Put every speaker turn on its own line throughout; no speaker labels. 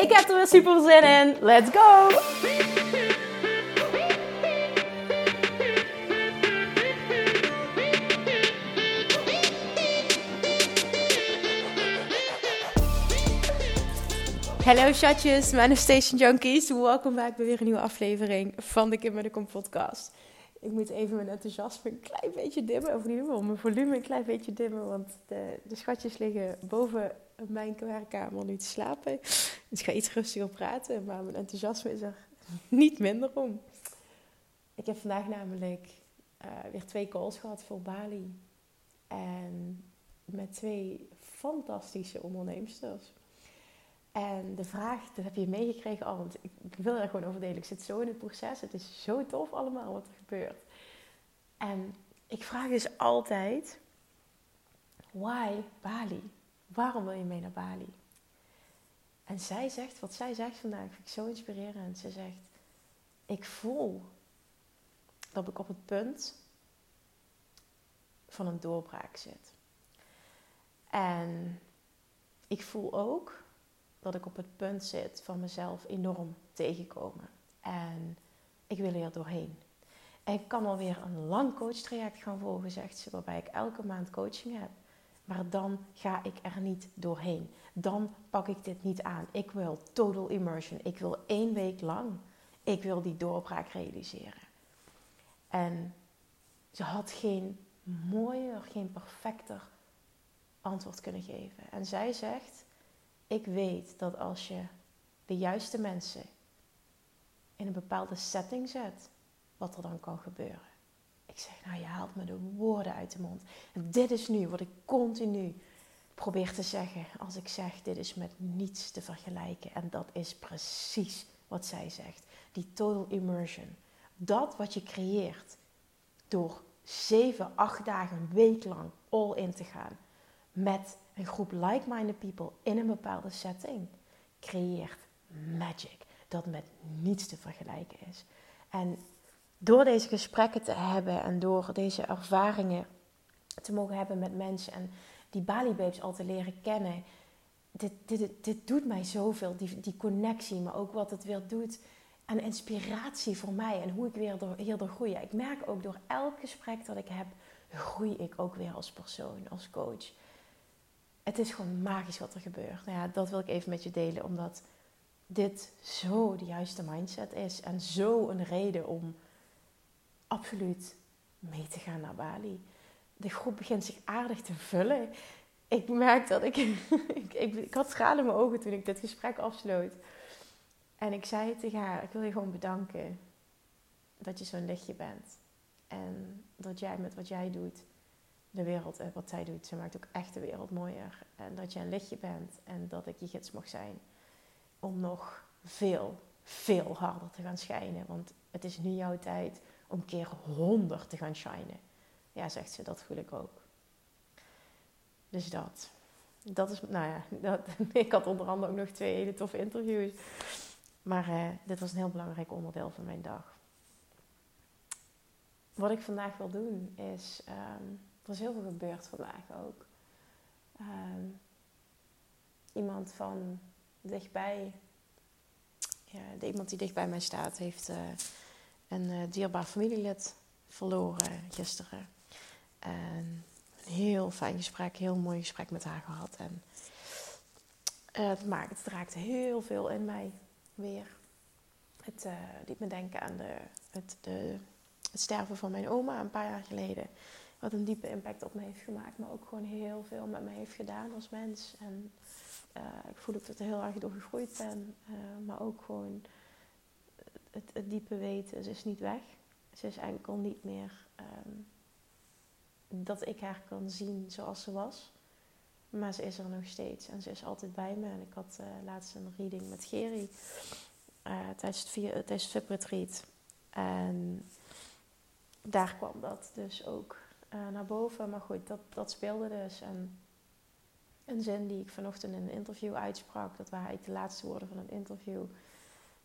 Ik heb er weer super zin in. Let's go! Hallo chatjes, Manifestation Junkies. Welkom bij weer een nieuwe aflevering van de Kim de Kom podcast. Ik moet even mijn enthousiasme een klein beetje dimmen, of in ieder mijn volume een klein beetje dimmen, want de, de schatjes liggen boven mijn werkkamer nu te slapen. Dus ik ga iets rustiger praten, maar mijn enthousiasme is er niet minder om. Ik heb vandaag namelijk uh, weer twee calls gehad voor Bali. En met twee fantastische onderneemsters. En de vraag, dat heb je meegekregen al, want ik wil er gewoon over delen. Ik zit zo in het proces. Het is zo tof allemaal wat er gebeurt. En ik vraag dus altijd, why Bali? Waarom wil je mee naar Bali? En zij zegt, wat zij zegt vandaag, vind ik zo inspirerend. Ze zegt, ik voel dat ik op het punt van een doorbraak zit. En ik voel ook dat ik op het punt zit van mezelf enorm tegenkomen. En ik wil er doorheen. En ik kan alweer een lang coachtraject gaan volgen, zegt ze, waarbij ik elke maand coaching heb. Maar dan ga ik er niet doorheen. Dan pak ik dit niet aan. Ik wil total immersion. Ik wil één week lang. Ik wil die doorbraak realiseren. En ze had geen mooier, geen perfecter antwoord kunnen geven. En zij zegt: Ik weet dat als je de juiste mensen in een bepaalde setting zet, wat er dan kan gebeuren. Ik zeg, nou je haalt me de woorden uit de mond. En dit is nu wat ik continu probeer te zeggen als ik zeg, dit is met niets te vergelijken. En dat is precies wat zij zegt. Die total immersion. Dat wat je creëert door zeven, acht dagen, een week lang all in te gaan met een groep like-minded people in een bepaalde setting, creëert magic. Dat met niets te vergelijken is. En door deze gesprekken te hebben en door deze ervaringen te mogen hebben met mensen en die Bali Babes al te leren kennen, dit, dit, dit doet mij zoveel. Die, die connectie, maar ook wat het weer doet en inspiratie voor mij en hoe ik weer door, hierdoor groei. Ik merk ook door elk gesprek dat ik heb, groei ik ook weer als persoon, als coach. Het is gewoon magisch wat er gebeurt. Nou ja, dat wil ik even met je delen, omdat dit zo de juiste mindset is en zo een reden om absoluut mee te gaan naar Bali. De groep begint zich aardig te vullen. Ik merk dat ik, ik, ik, had stralen in mijn ogen toen ik dit gesprek afsloot. En ik zei tegen haar, ik wil je gewoon bedanken dat je zo'n lichtje bent. En dat jij met wat jij doet, de wereld, eh, wat zij doet, ze maakt ook echt de wereld mooier. En dat je een lichtje bent en dat ik je gids mag zijn om nog veel, veel harder te gaan schijnen. Want het is nu jouw tijd om keer honderd te gaan shinen. Ja, zegt ze, dat voel ik ook. Dus dat. Dat is, nou ja, dat, ik had onder andere ook nog twee hele toffe interviews. Maar eh, dit was een heel belangrijk onderdeel van mijn dag. Wat ik vandaag wil doen is, um, er is heel veel gebeurd vandaag ook. Um, iemand van dichtbij, ja, iemand die dicht bij mij staat, heeft uh, een uh, dierbaar familielid verloren gisteren. En een heel fijn gesprek, heel mooi gesprek met haar gehad. En uh, het, maakt, het raakte heel veel in mij weer. Het uh, liet me denken aan de, het, de, het sterven van mijn oma een paar jaar geleden. Wat een diepe impact op me heeft gemaakt, maar ook gewoon heel veel met me heeft gedaan als mens. En ik voel ook dat ik er heel erg door gegroeid ben. maar ook gewoon het, diepe weten, ze is niet weg. Ze is enkel niet meer um, dat ik haar kan zien zoals ze was. Maar ze is er nog steeds en ze is altijd bij me. En ik had uh, laatst een reading met Geri uh, tijdens, het, tijdens het. En daar kwam dat dus ook uh, naar boven. Maar goed, dat, dat speelde dus. En een zin die ik vanochtend in een interview uitsprak, dat waren eigenlijk de laatste woorden van een interview.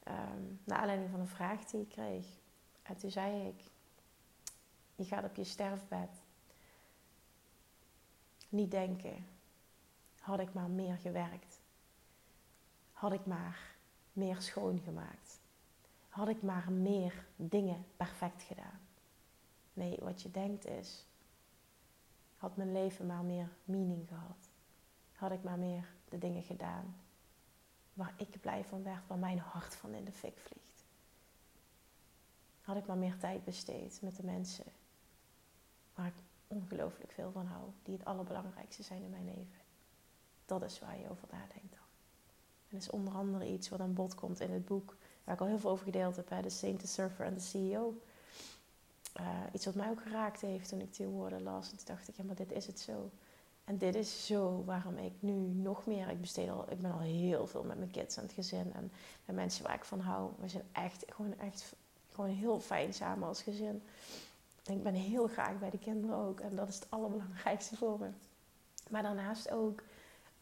Um, naar aanleiding van een vraag die ik kreeg. En toen zei ik: Je gaat op je sterfbed niet denken. Had ik maar meer gewerkt. Had ik maar meer schoongemaakt. Had ik maar meer dingen perfect gedaan. Nee, wat je denkt is, had mijn leven maar meer meaning gehad. Had ik maar meer de dingen gedaan waar ik blij van werd, waar mijn hart van in de fik vliegt. Had ik maar meer tijd besteed met de mensen waar ik ongelooflijk veel van hou, die het allerbelangrijkste zijn in mijn leven. Dat is waar je over nadenkt dan. En dat is onder andere iets wat aan bod komt in het boek, waar ik al heel veel over gedeeld heb, bij The Saint, the Surfer en de CEO. Uh, iets wat mij ook geraakt heeft toen ik die woorden las. En toen dacht ik, ja, maar dit is het zo. En dit is zo waarom ik nu nog meer, ik besteed al, ik ben al heel veel met mijn kids en het gezin en met mensen waar ik van hou. We zijn echt, gewoon echt, gewoon heel fijn samen als gezin. En ik ben heel graag bij de kinderen ook en dat is het allerbelangrijkste voor me. Maar daarnaast ook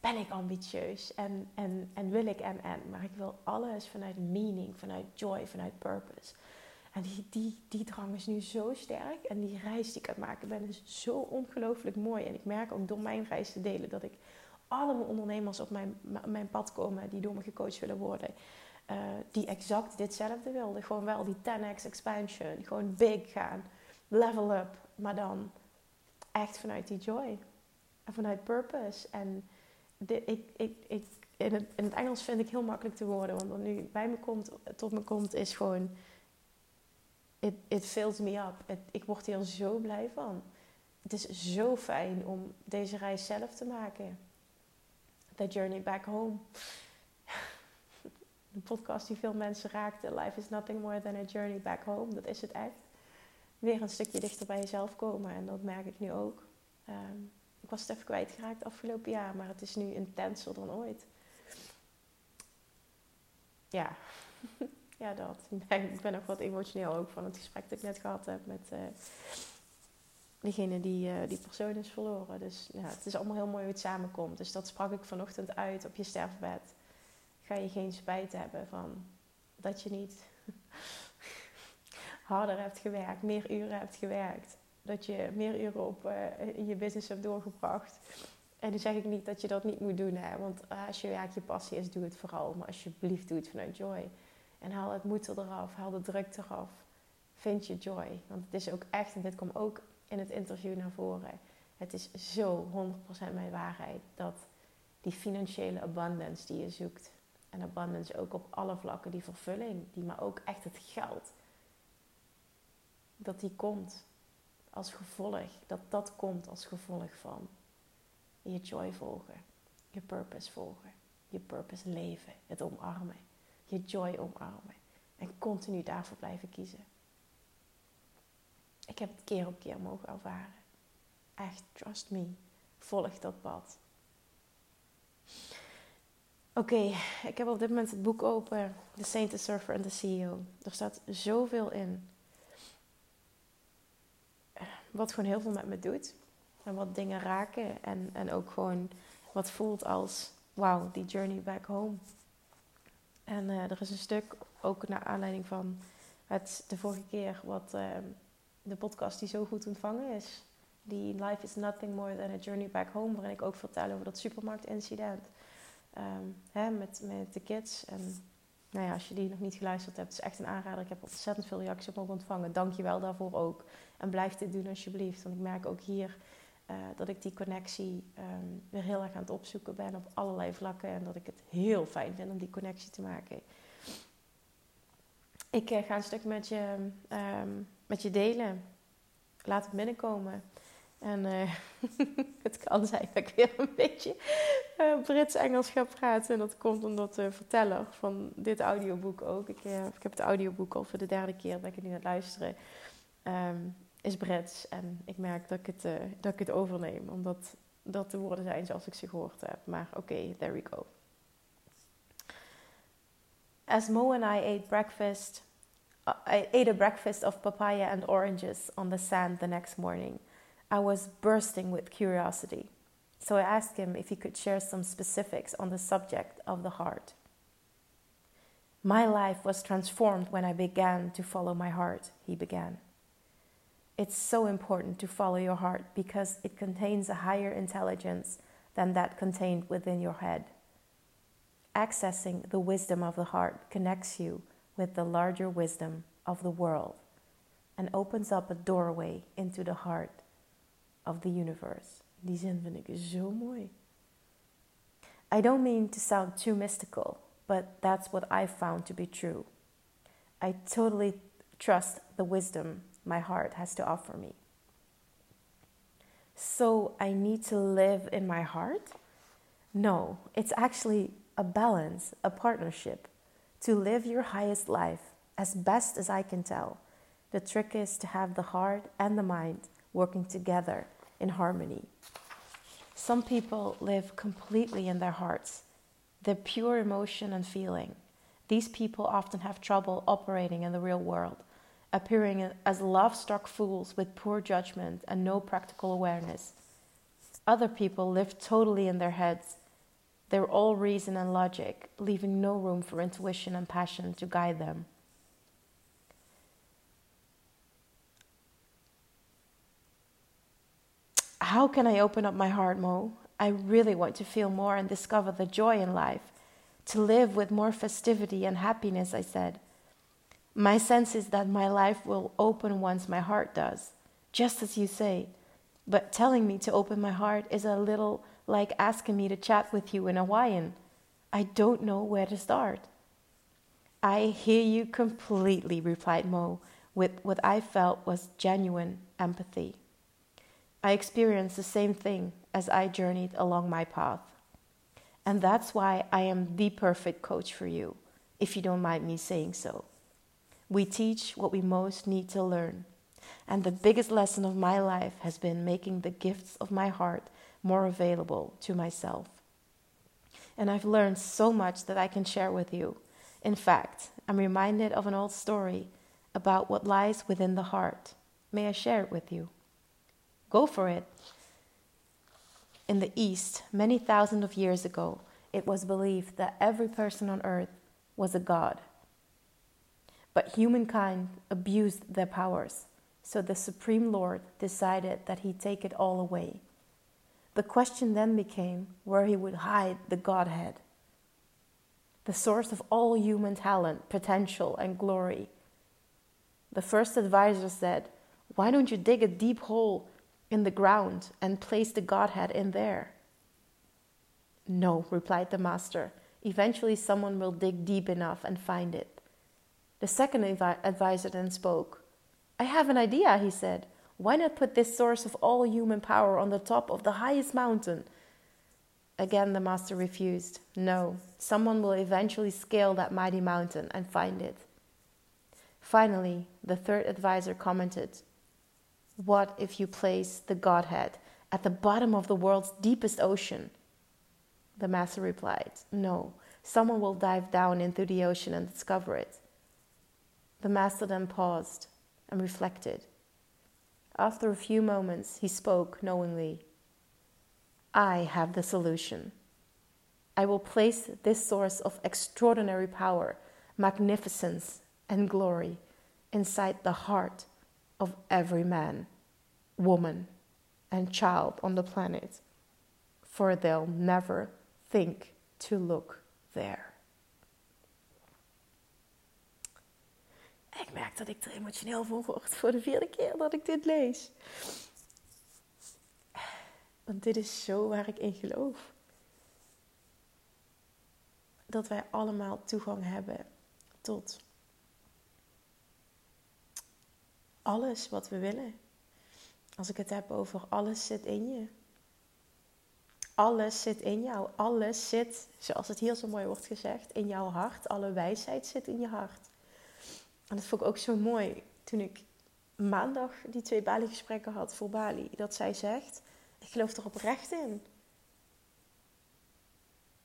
ben ik ambitieus en, en, en wil ik en en. Maar ik wil alles vanuit meaning, vanuit joy, vanuit purpose. En die, die, drang is nu zo sterk. En die reis die ik aan het maken ben is zo ongelooflijk mooi. En ik merk ook door mijn reis te delen dat ik allemaal ondernemers op mijn, mijn pad komen die door me gecoacht willen worden. Uh, die exact ditzelfde wilden. Gewoon wel die 10x expansion. Gewoon big gaan. Level up. Maar dan echt vanuit die joy. En vanuit purpose. En ik, ik, het, in het Engels vind ik heel makkelijk te worden. Want wat nu bij me komt, tot me komt, is gewoon it, it fills me up. ik word hier zo blij van. Het is zo fijn om deze reis zelf te maken. The Journey Back Home. De podcast die veel mensen raakte. Life is nothing more than a journey back home. Dat is het echt. Weer een stukje dichter bij jezelf komen. En dat merk ik nu ook. Ehm, ik was het even kwijtgeraakt afgelopen jaar. Maar het is nu intenser dan ooit. Ja. ja, dat. Ik ben, nog wat emotioneel ook van het gesprek dat ik net gehad heb met uh, degene die uh, die persoon is verloren. Dus ja, het is allemaal heel mooi hoe het samenkomt. Dus dat sprak ik vanochtend uit op je sterfbed. Ga je geen spijt hebben van dat je niet harder hebt gewerkt, meer uren hebt gewerkt. Dat je meer uren op, uh, in je business hebt doorgebracht. En nu zeg ik niet dat je dat niet moet doen, hè? want als je werk je passie is, doe het vooral. Maar alsjeblieft, doe het vanuit joy. En haal het moeten eraf, haal de druk eraf. Vind je joy. Want het is ook echt, en dit komt ook in het interview naar voren. Het is zo 100% mijn waarheid dat die financiële abundance die je zoekt. En abundance ook op alle vlakken, die vervulling, die maar ook echt het geld. Dat die komt als gevolg, dat dat komt als gevolg van je joy volgen, je purpose volgen, je purpose leven, het omarmen je joy omarmen. En continu daarvoor blijven kiezen. Ik heb het keer op keer mogen ervaren. Echt, trust me. Volg dat pad. Oké, ik heb op dit moment het boek open. The Saint, the Surfer en the CEO. Er staat zoveel in. Wat gewoon heel veel met me doet. En wat dingen raken. En, en ook gewoon wat voelt als... Wauw, die journey back home. En uh, er is een stuk, ook naar aanleiding van het, de vorige keer, wat uh, de podcast die zo goed ontvangen is. Die Life is Nothing More Than a Journey Back Home, waarin ik ook vertel over dat supermarktincident um, hè, met, met de kids. En nou ja, als je die nog niet geluisterd hebt, is echt een aanrader. Ik heb ontzettend veel reacties op mogen ontvangen. Dank je wel daarvoor ook. En blijf dit doen alsjeblieft, want ik merk ook hier uh, dat ik die connectie um, weer heel erg aan het opzoeken ben op allerlei vlakken. En dat ik het heel fijn vind om die connectie te maken. Ik uh, ga een stuk met je, um, met je delen. Laat het binnenkomen. En uh, het kan zijn dat ik weer een beetje Brits-Engels ga praten. En dat komt omdat de verteller van dit audioboek ook. Ik, ik heb het audioboek al voor de derde keer dat ik het nu aan het luisteren. Um, is Brits. En ik merk dat ik het, uh, dat ik het overneem. Omdat dat de woorden zijn zoals ik ze gehoord heb. Maar oké, okay, there we go. As Mo and I ate breakfast, uh, I ate a breakfast of papaya and oranges on the sand the next morning. I was bursting with curiosity. So I asked him if he could share some specifics on the subject of the heart. My life was transformed when I began to follow my heart, he began. It's so important to follow your heart because it contains a higher intelligence than that contained within your head. Accessing the wisdom of the heart connects you with the larger wisdom of the world and opens up a doorway into the heart of the universe. Die zin vind ik zo mooi. I don't mean to sound too mystical, but that's what I've found to be true. I totally trust the wisdom my heart has to offer me. So I need to live in my heart? No, it's actually a balance, a partnership. To live your highest life as best as I can tell. The trick is to have the heart and the mind working together in harmony. Some people live completely in their hearts, their pure emotion and feeling. These people often have trouble operating in the real world, appearing as love struck fools with poor judgment and no practical awareness. Other people live totally in their heads. They're all reason and logic, leaving no room for intuition and passion to guide them. How can I open up my heart, Mo? I really want to feel more and discover the joy in life, to live with more festivity and happiness, I said. My sense is that my life will open once my heart does, just as you say. But telling me to open my heart is a little like asking me to chat with you in Hawaiian. I don't know where to start. I hear you completely, replied Mo, with what I felt was genuine empathy. I experienced the same thing as I journeyed along my path. And that's why I am the perfect coach for you, if you don't mind me saying so. We teach what we most need to learn. And the biggest lesson of my life has been making the gifts of my heart more available to myself. And I've learned so much that I can share with you. In fact, I'm reminded of an old story about what lies within the heart. May I share it with you? Go for it. In the East, many thousands of years ago, it was believed that every person on earth was a god. But humankind abused their powers, so the Supreme Lord decided that he'd take it all away. The question then became where he would hide the Godhead, the source of all human talent, potential, and glory. The first advisor said, Why don't you dig a deep hole in the ground and place the Godhead in there? No, replied the master. Eventually, someone will dig deep enough and find it. The second advisor then spoke. I have an idea, he said. Why not put this source of all human power on the top of the highest mountain? Again, the master refused. No, someone will eventually scale that mighty mountain and find it. Finally, the third advisor commented what if you place the Godhead at the bottom of the world's deepest ocean? The master replied, No, someone will dive down into the ocean and discover it. The master then paused and reflected. After a few moments, he spoke knowingly I have the solution. I will place this source of extraordinary power, magnificence, and glory inside the heart of every man, woman, and child on the planet, for they'll never think to look there. Ik merk dat ik er emotioneel voor word voor de vierde keer dat ik dit lees. Want dit is zo waar ik in geloof. Dat wij allemaal toegang hebben tot alles wat we willen. Als ik het heb over alles zit in je. Alles zit in jou. Alles zit, zoals het hier zo mooi wordt gezegd, in jouw hart. Alle wijsheid zit in je hart. En dat vond ik ook zo mooi toen ik maandag die twee Bali-gesprekken had voor Bali. Dat zij zegt: Ik geloof er oprecht in.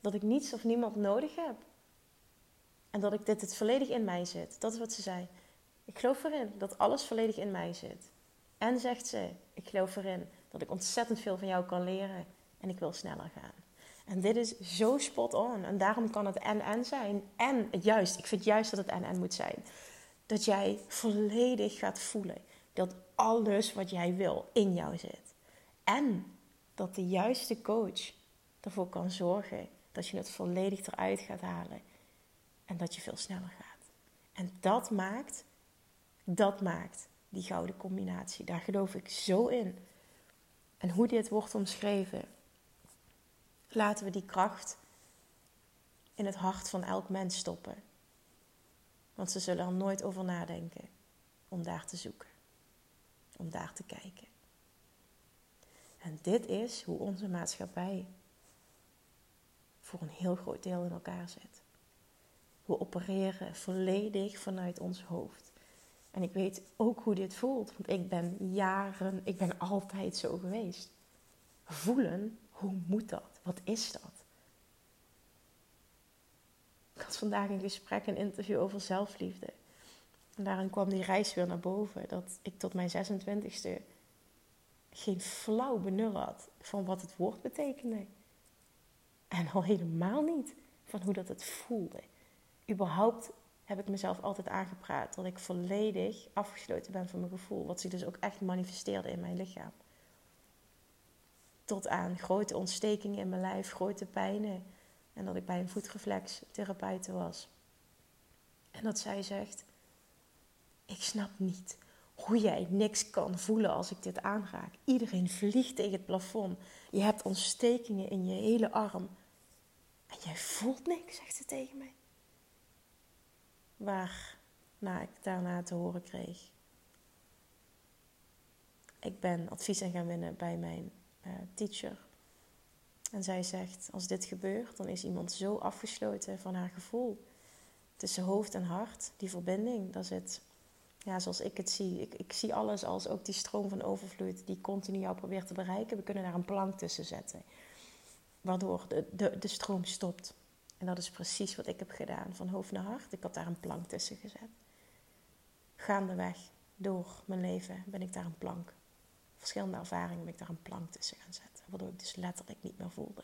Dat ik niets of niemand nodig heb. En dat ik dit het volledig in mij zit. Dat is wat ze zei. Ik geloof erin dat alles volledig in mij zit. En zegt ze, ik geloof erin dat ik ontzettend veel van jou kan leren en ik wil sneller gaan. En dit is zo spot on. En daarom kan het en-en zijn. En juist, ik vind juist dat het en-en moet zijn. Dat jij volledig gaat voelen dat alles wat jij wil in jou zit. En dat de juiste coach ervoor kan zorgen dat je het volledig eruit gaat halen. En dat je veel sneller gaat. En dat maakt, dat maakt die gouden combinatie. Daar geloof ik zo in. En hoe dit wordt omschreven, laten we die kracht in het hart van elk mens stoppen. Want ze zullen er nooit over nadenken om daar te zoeken, om daar te kijken. En dit is hoe onze maatschappij voor een heel groot deel in elkaar zit. We opereren volledig vanuit ons hoofd. En ik weet ook hoe dit voelt, want ik ben jaren, ik ben altijd zo geweest. Voelen, hoe moet dat? Wat is dat? Vandaag een gesprek, een interview over zelfliefde. En daarin kwam die reis weer naar boven. Dat ik tot mijn 26e geen flauw benul had van wat het woord betekende. En al helemaal niet van hoe dat het voelde. Überhaupt heb ik mezelf altijd aangepraat dat ik volledig afgesloten ben van mijn gevoel. Wat zich dus ook echt manifesteerde in mijn lichaam. Tot aan grote ontstekingen in mijn lijf, grote pijnen. En dat ik bij een voetreflextherapeut was. En dat zij zegt: Ik snap niet hoe jij niks kan voelen als ik dit aanraak. Iedereen vliegt tegen het plafond. Je hebt ontstekingen in je hele arm. En jij voelt niks, zegt ze tegen mij. Waar nou, ik daarna te horen kreeg. Ik ben advies aan gaan winnen bij mijn uh, teacher. En zij zegt: Als dit gebeurt, dan is iemand zo afgesloten van haar gevoel. Tussen hoofd en hart, die verbinding, daar zit ja, zoals ik het zie. Ik, ik zie alles als ook die stroom van overvloed die continu jou probeert te bereiken. We kunnen daar een plank tussen zetten, waardoor de, de, de stroom stopt. En dat is precies wat ik heb gedaan, van hoofd naar hart. Ik heb daar een plank tussen gezet. Gaandeweg door mijn leven ben ik daar een plank. Verschillende ervaringen ben ik daar een plank tussen gaan zetten. Waardoor ik dus letterlijk niet meer voelde.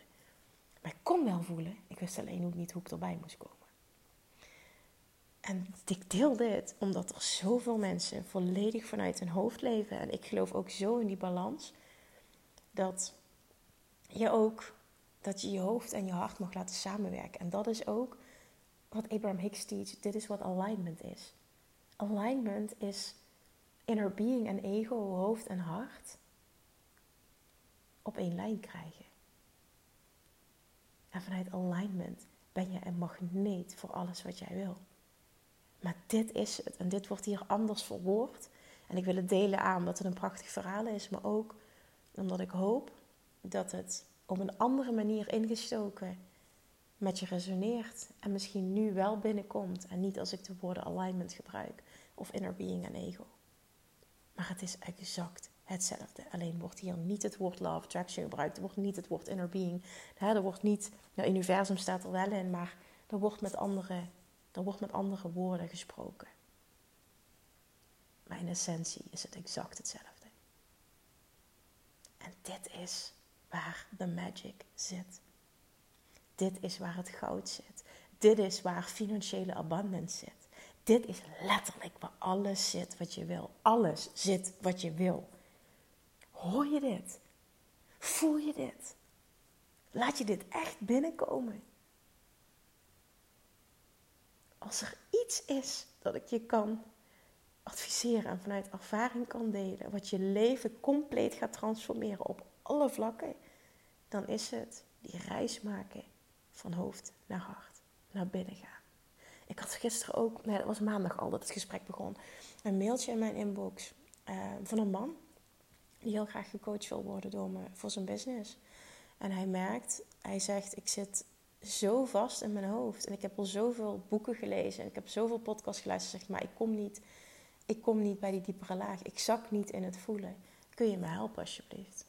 Maar ik kon wel voelen. Ik wist alleen ook niet hoe ik erbij moest komen. En ik deel dit omdat er zoveel mensen volledig vanuit hun hoofd leven. En ik geloof ook zo in die balans. Dat je ook dat je je hoofd en je hart mag laten samenwerken. En dat is ook wat Abraham Hicks teach. Dit is wat alignment is. Alignment is inner being en ego, hoofd en hart op één lijn krijgen. En vanuit alignment ben je een magneet voor alles wat jij wil. Maar dit is het. En dit wordt hier anders verwoord. En ik wil het delen aan omdat het een prachtig verhaal is. Maar ook omdat ik hoop dat het op een andere manier ingestoken met je resoneert. En misschien nu wel binnenkomt. En niet als ik de woorden alignment gebruik. Of inner being en ego. Maar het is exact hetzelfde. Alleen wordt hier niet het woord of attraction gebruikt. Er wordt niet het woord inner being. Er wordt niet, nou, universum staat er wel in. Maar er wordt met andere er wordt met andere woorden gesproken. Maar in essentie is het exact hetzelfde. En dit is waar de magic zit. Dit is waar het goud zit. Dit is waar financiële abundance zit. Dit is letterlijk waar alles zit wat je wil. Alles zit wat je wil. Hoor je dit? Voel je dit? Laat je dit echt binnenkomen? als er iets is dat ik je kan adviseren en vanuit ervaring kan delen, wat je leven compleet gaat transformeren op alle vlakken, dan is het die reis maken van hoofd naar hart, naar binnen gaan. Ik had gisteren ook, nee, dat was maandag al dat het gesprek begon, een mailtje in mijn inbox uh, van een man die heel graag gecoacht wil worden door me voor zijn business. En hij merkt, hij zegt, ik zit zo vast in mijn hoofd. En ik heb al zoveel boeken gelezen en ik heb zoveel podcasts geluisterd. Maar ik kom niet, ik kom niet bij die diepere laag. Ik zak niet in het voelen. Kun je me helpen alsjeblieft?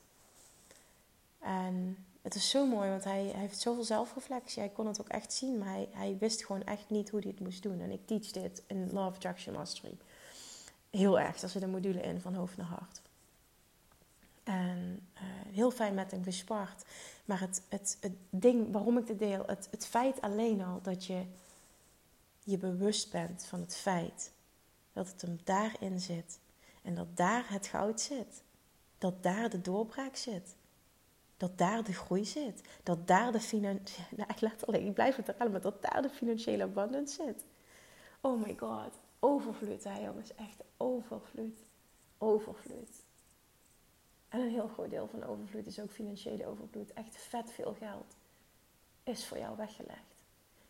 En het is zo mooi, want hij, hij heeft zoveel zelfreflectie. Hij kon het ook echt zien, maar hij, wist gewoon echt niet hoe hij het moest doen. En ik teach dit in of Attraction Mastery. Heel erg, daar zit een module in van hoofd naar hart. En uh, heel fijn met hem gespart. Maar het, het, het ding waarom ik dit deel, het, het feit alleen al dat je je bewust bent van het feit dat het hem daarin zit. En dat daar het goud zit. Dat daar de doorbraak zit. Dat daar de groei zit. Dat daar de financiële... Nou, letterlijk, ik blijf het herhalen, maar dat daar de financiële abundance zit. Oh my god. Overvloed, hè jongens. Echt overvloed. Overvloed. En een heel groot deel van overvloed is ook financiële overvloed. Echt vet veel geld is voor jou weggelegd.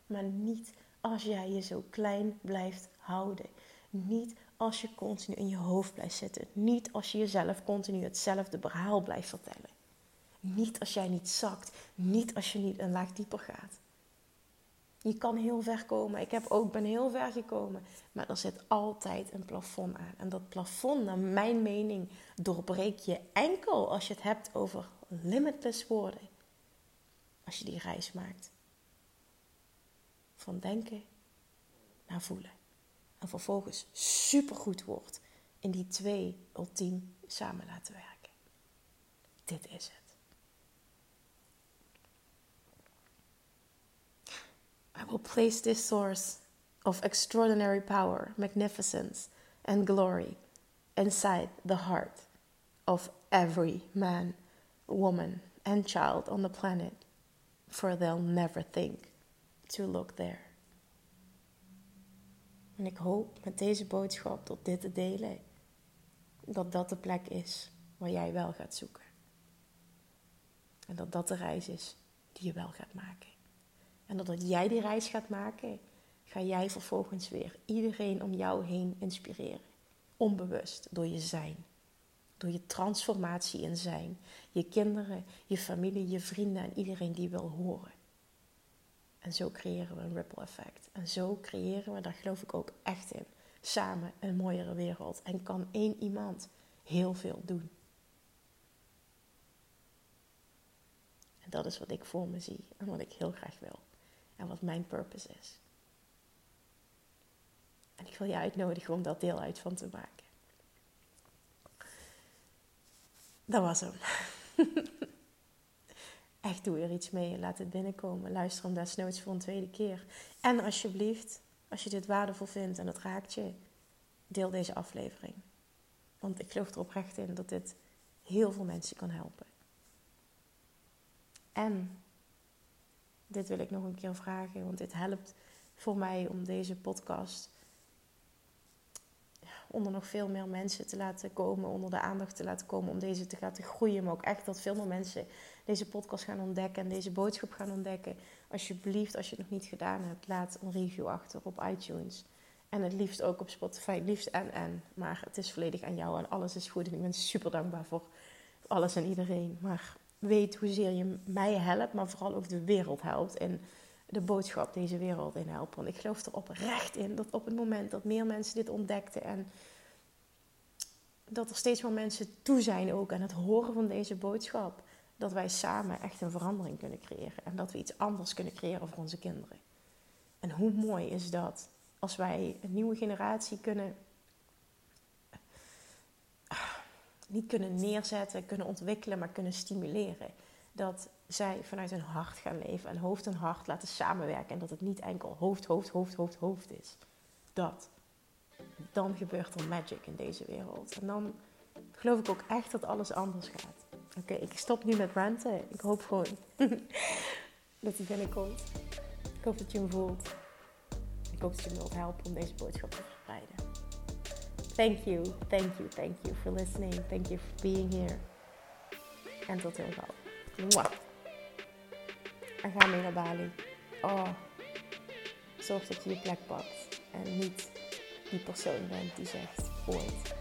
Maar niet als jij je zo klein blijft houden. Niet als je continu in je hoofd blijft zitten. Niet als je jezelf continu hetzelfde verhaal blijft vertellen. Niet als jij niet zakt. Niet als je niet een laag dieper gaat. Je kan heel ver komen. Ik heb ook, ben heel ver gekomen. Maar er zit altijd een plafond aan. En dat plafond, naar mijn mening, doorbreek je enkel als je het hebt over limitless woorden. Als je die reis maakt. Van denken naar voelen. En vervolgens supergoed wordt in die twee ultiem samen laten werken. Dit is het. I will place this source of extraordinary power, magnificence, and glory inside the heart of every man, woman, and child on the planet, for they'll never think to look there. En ik hoop met deze boodschap tot dit te delen, dat dat de plek is waar jij wel gaat zoeken. En dat dat de reis is die je wel gaat maken. En doordat jij die reis gaat maken, ga jij vervolgens weer iedereen om jou heen inspireren. Onbewust, door je zijn. Door je transformatie in zijn. Je kinderen, je familie, je vrienden en iedereen die wil horen. En zo creëren we een ripple effect. En zo creëren we, daar geloof ik ook echt in, samen een mooiere wereld. En kan één iemand heel veel doen. En dat is wat ik voor me zie en wat ik heel graag wil en wat mijn purpose is. En ik wil je uitnodigen om daar deel uit van te maken. Dat was hem. Echt doe er iets mee. Laat het binnenkomen. Luister hem desnoods voor een tweede keer. En alsjeblieft, als je dit waardevol vindt en het raakt je, deel deze aflevering. Want ik geloof er oprecht in dat dit heel veel mensen kan helpen. En dit wil ik nog een keer vragen, want dit helpt voor mij om deze podcast onder nog veel meer mensen te laten komen, onder de aandacht te laten komen, om deze te laten groeien. Maar ook echt dat veel meer mensen deze podcast gaan ontdekken en deze boodschap gaan ontdekken. Alsjeblieft, als je het nog niet gedaan hebt, laat een review achter op iTunes. En het liefst ook op Spotify, liefst en en. Maar het is volledig aan jou en alles is goed. En ik ben super dankbaar voor alles en iedereen. Maar weet hoezeer je mij helpt, maar vooral ook de wereld helpt. En de boodschap deze wereld in helpen. Want ik geloof er oprecht in dat op het moment dat meer mensen dit ontdekten en dat er steeds meer mensen toe zijn ook aan het horen van deze boodschap, dat wij samen echt een verandering kunnen creëren en dat we iets anders kunnen creëren voor onze kinderen. En hoe mooi is dat als wij een nieuwe generatie kunnen niet kunnen neerzetten, kunnen ontwikkelen, maar kunnen stimuleren. Dat zij vanuit hun hart gaan leven en hoofd en hart laten samenwerken. En dat het niet enkel hoofd, hoofd, hoofd, hoofd, hoofd is. Dat. Dan gebeurt er magic in deze wereld. En dan geloof ik ook echt dat alles anders gaat. Oké, ik stop nu met ranten. Ik hoop gewoon dat hij binnenkomt. Ik hoop dat je hem voelt. Ik hoop dat je me wilt helpen om deze boodschap te. Thank you, thank you, thank you for listening. Thank you for being here. En tot heel gauw. Mwah. En ga mee naar Bali. Oh, zorg dat je je plek pakt. En niet die persoon bent die zegt ooit.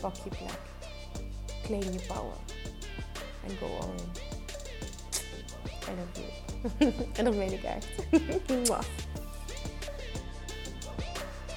Pak je plek. Claim je power. En go all in. I love you. en dat meen ik.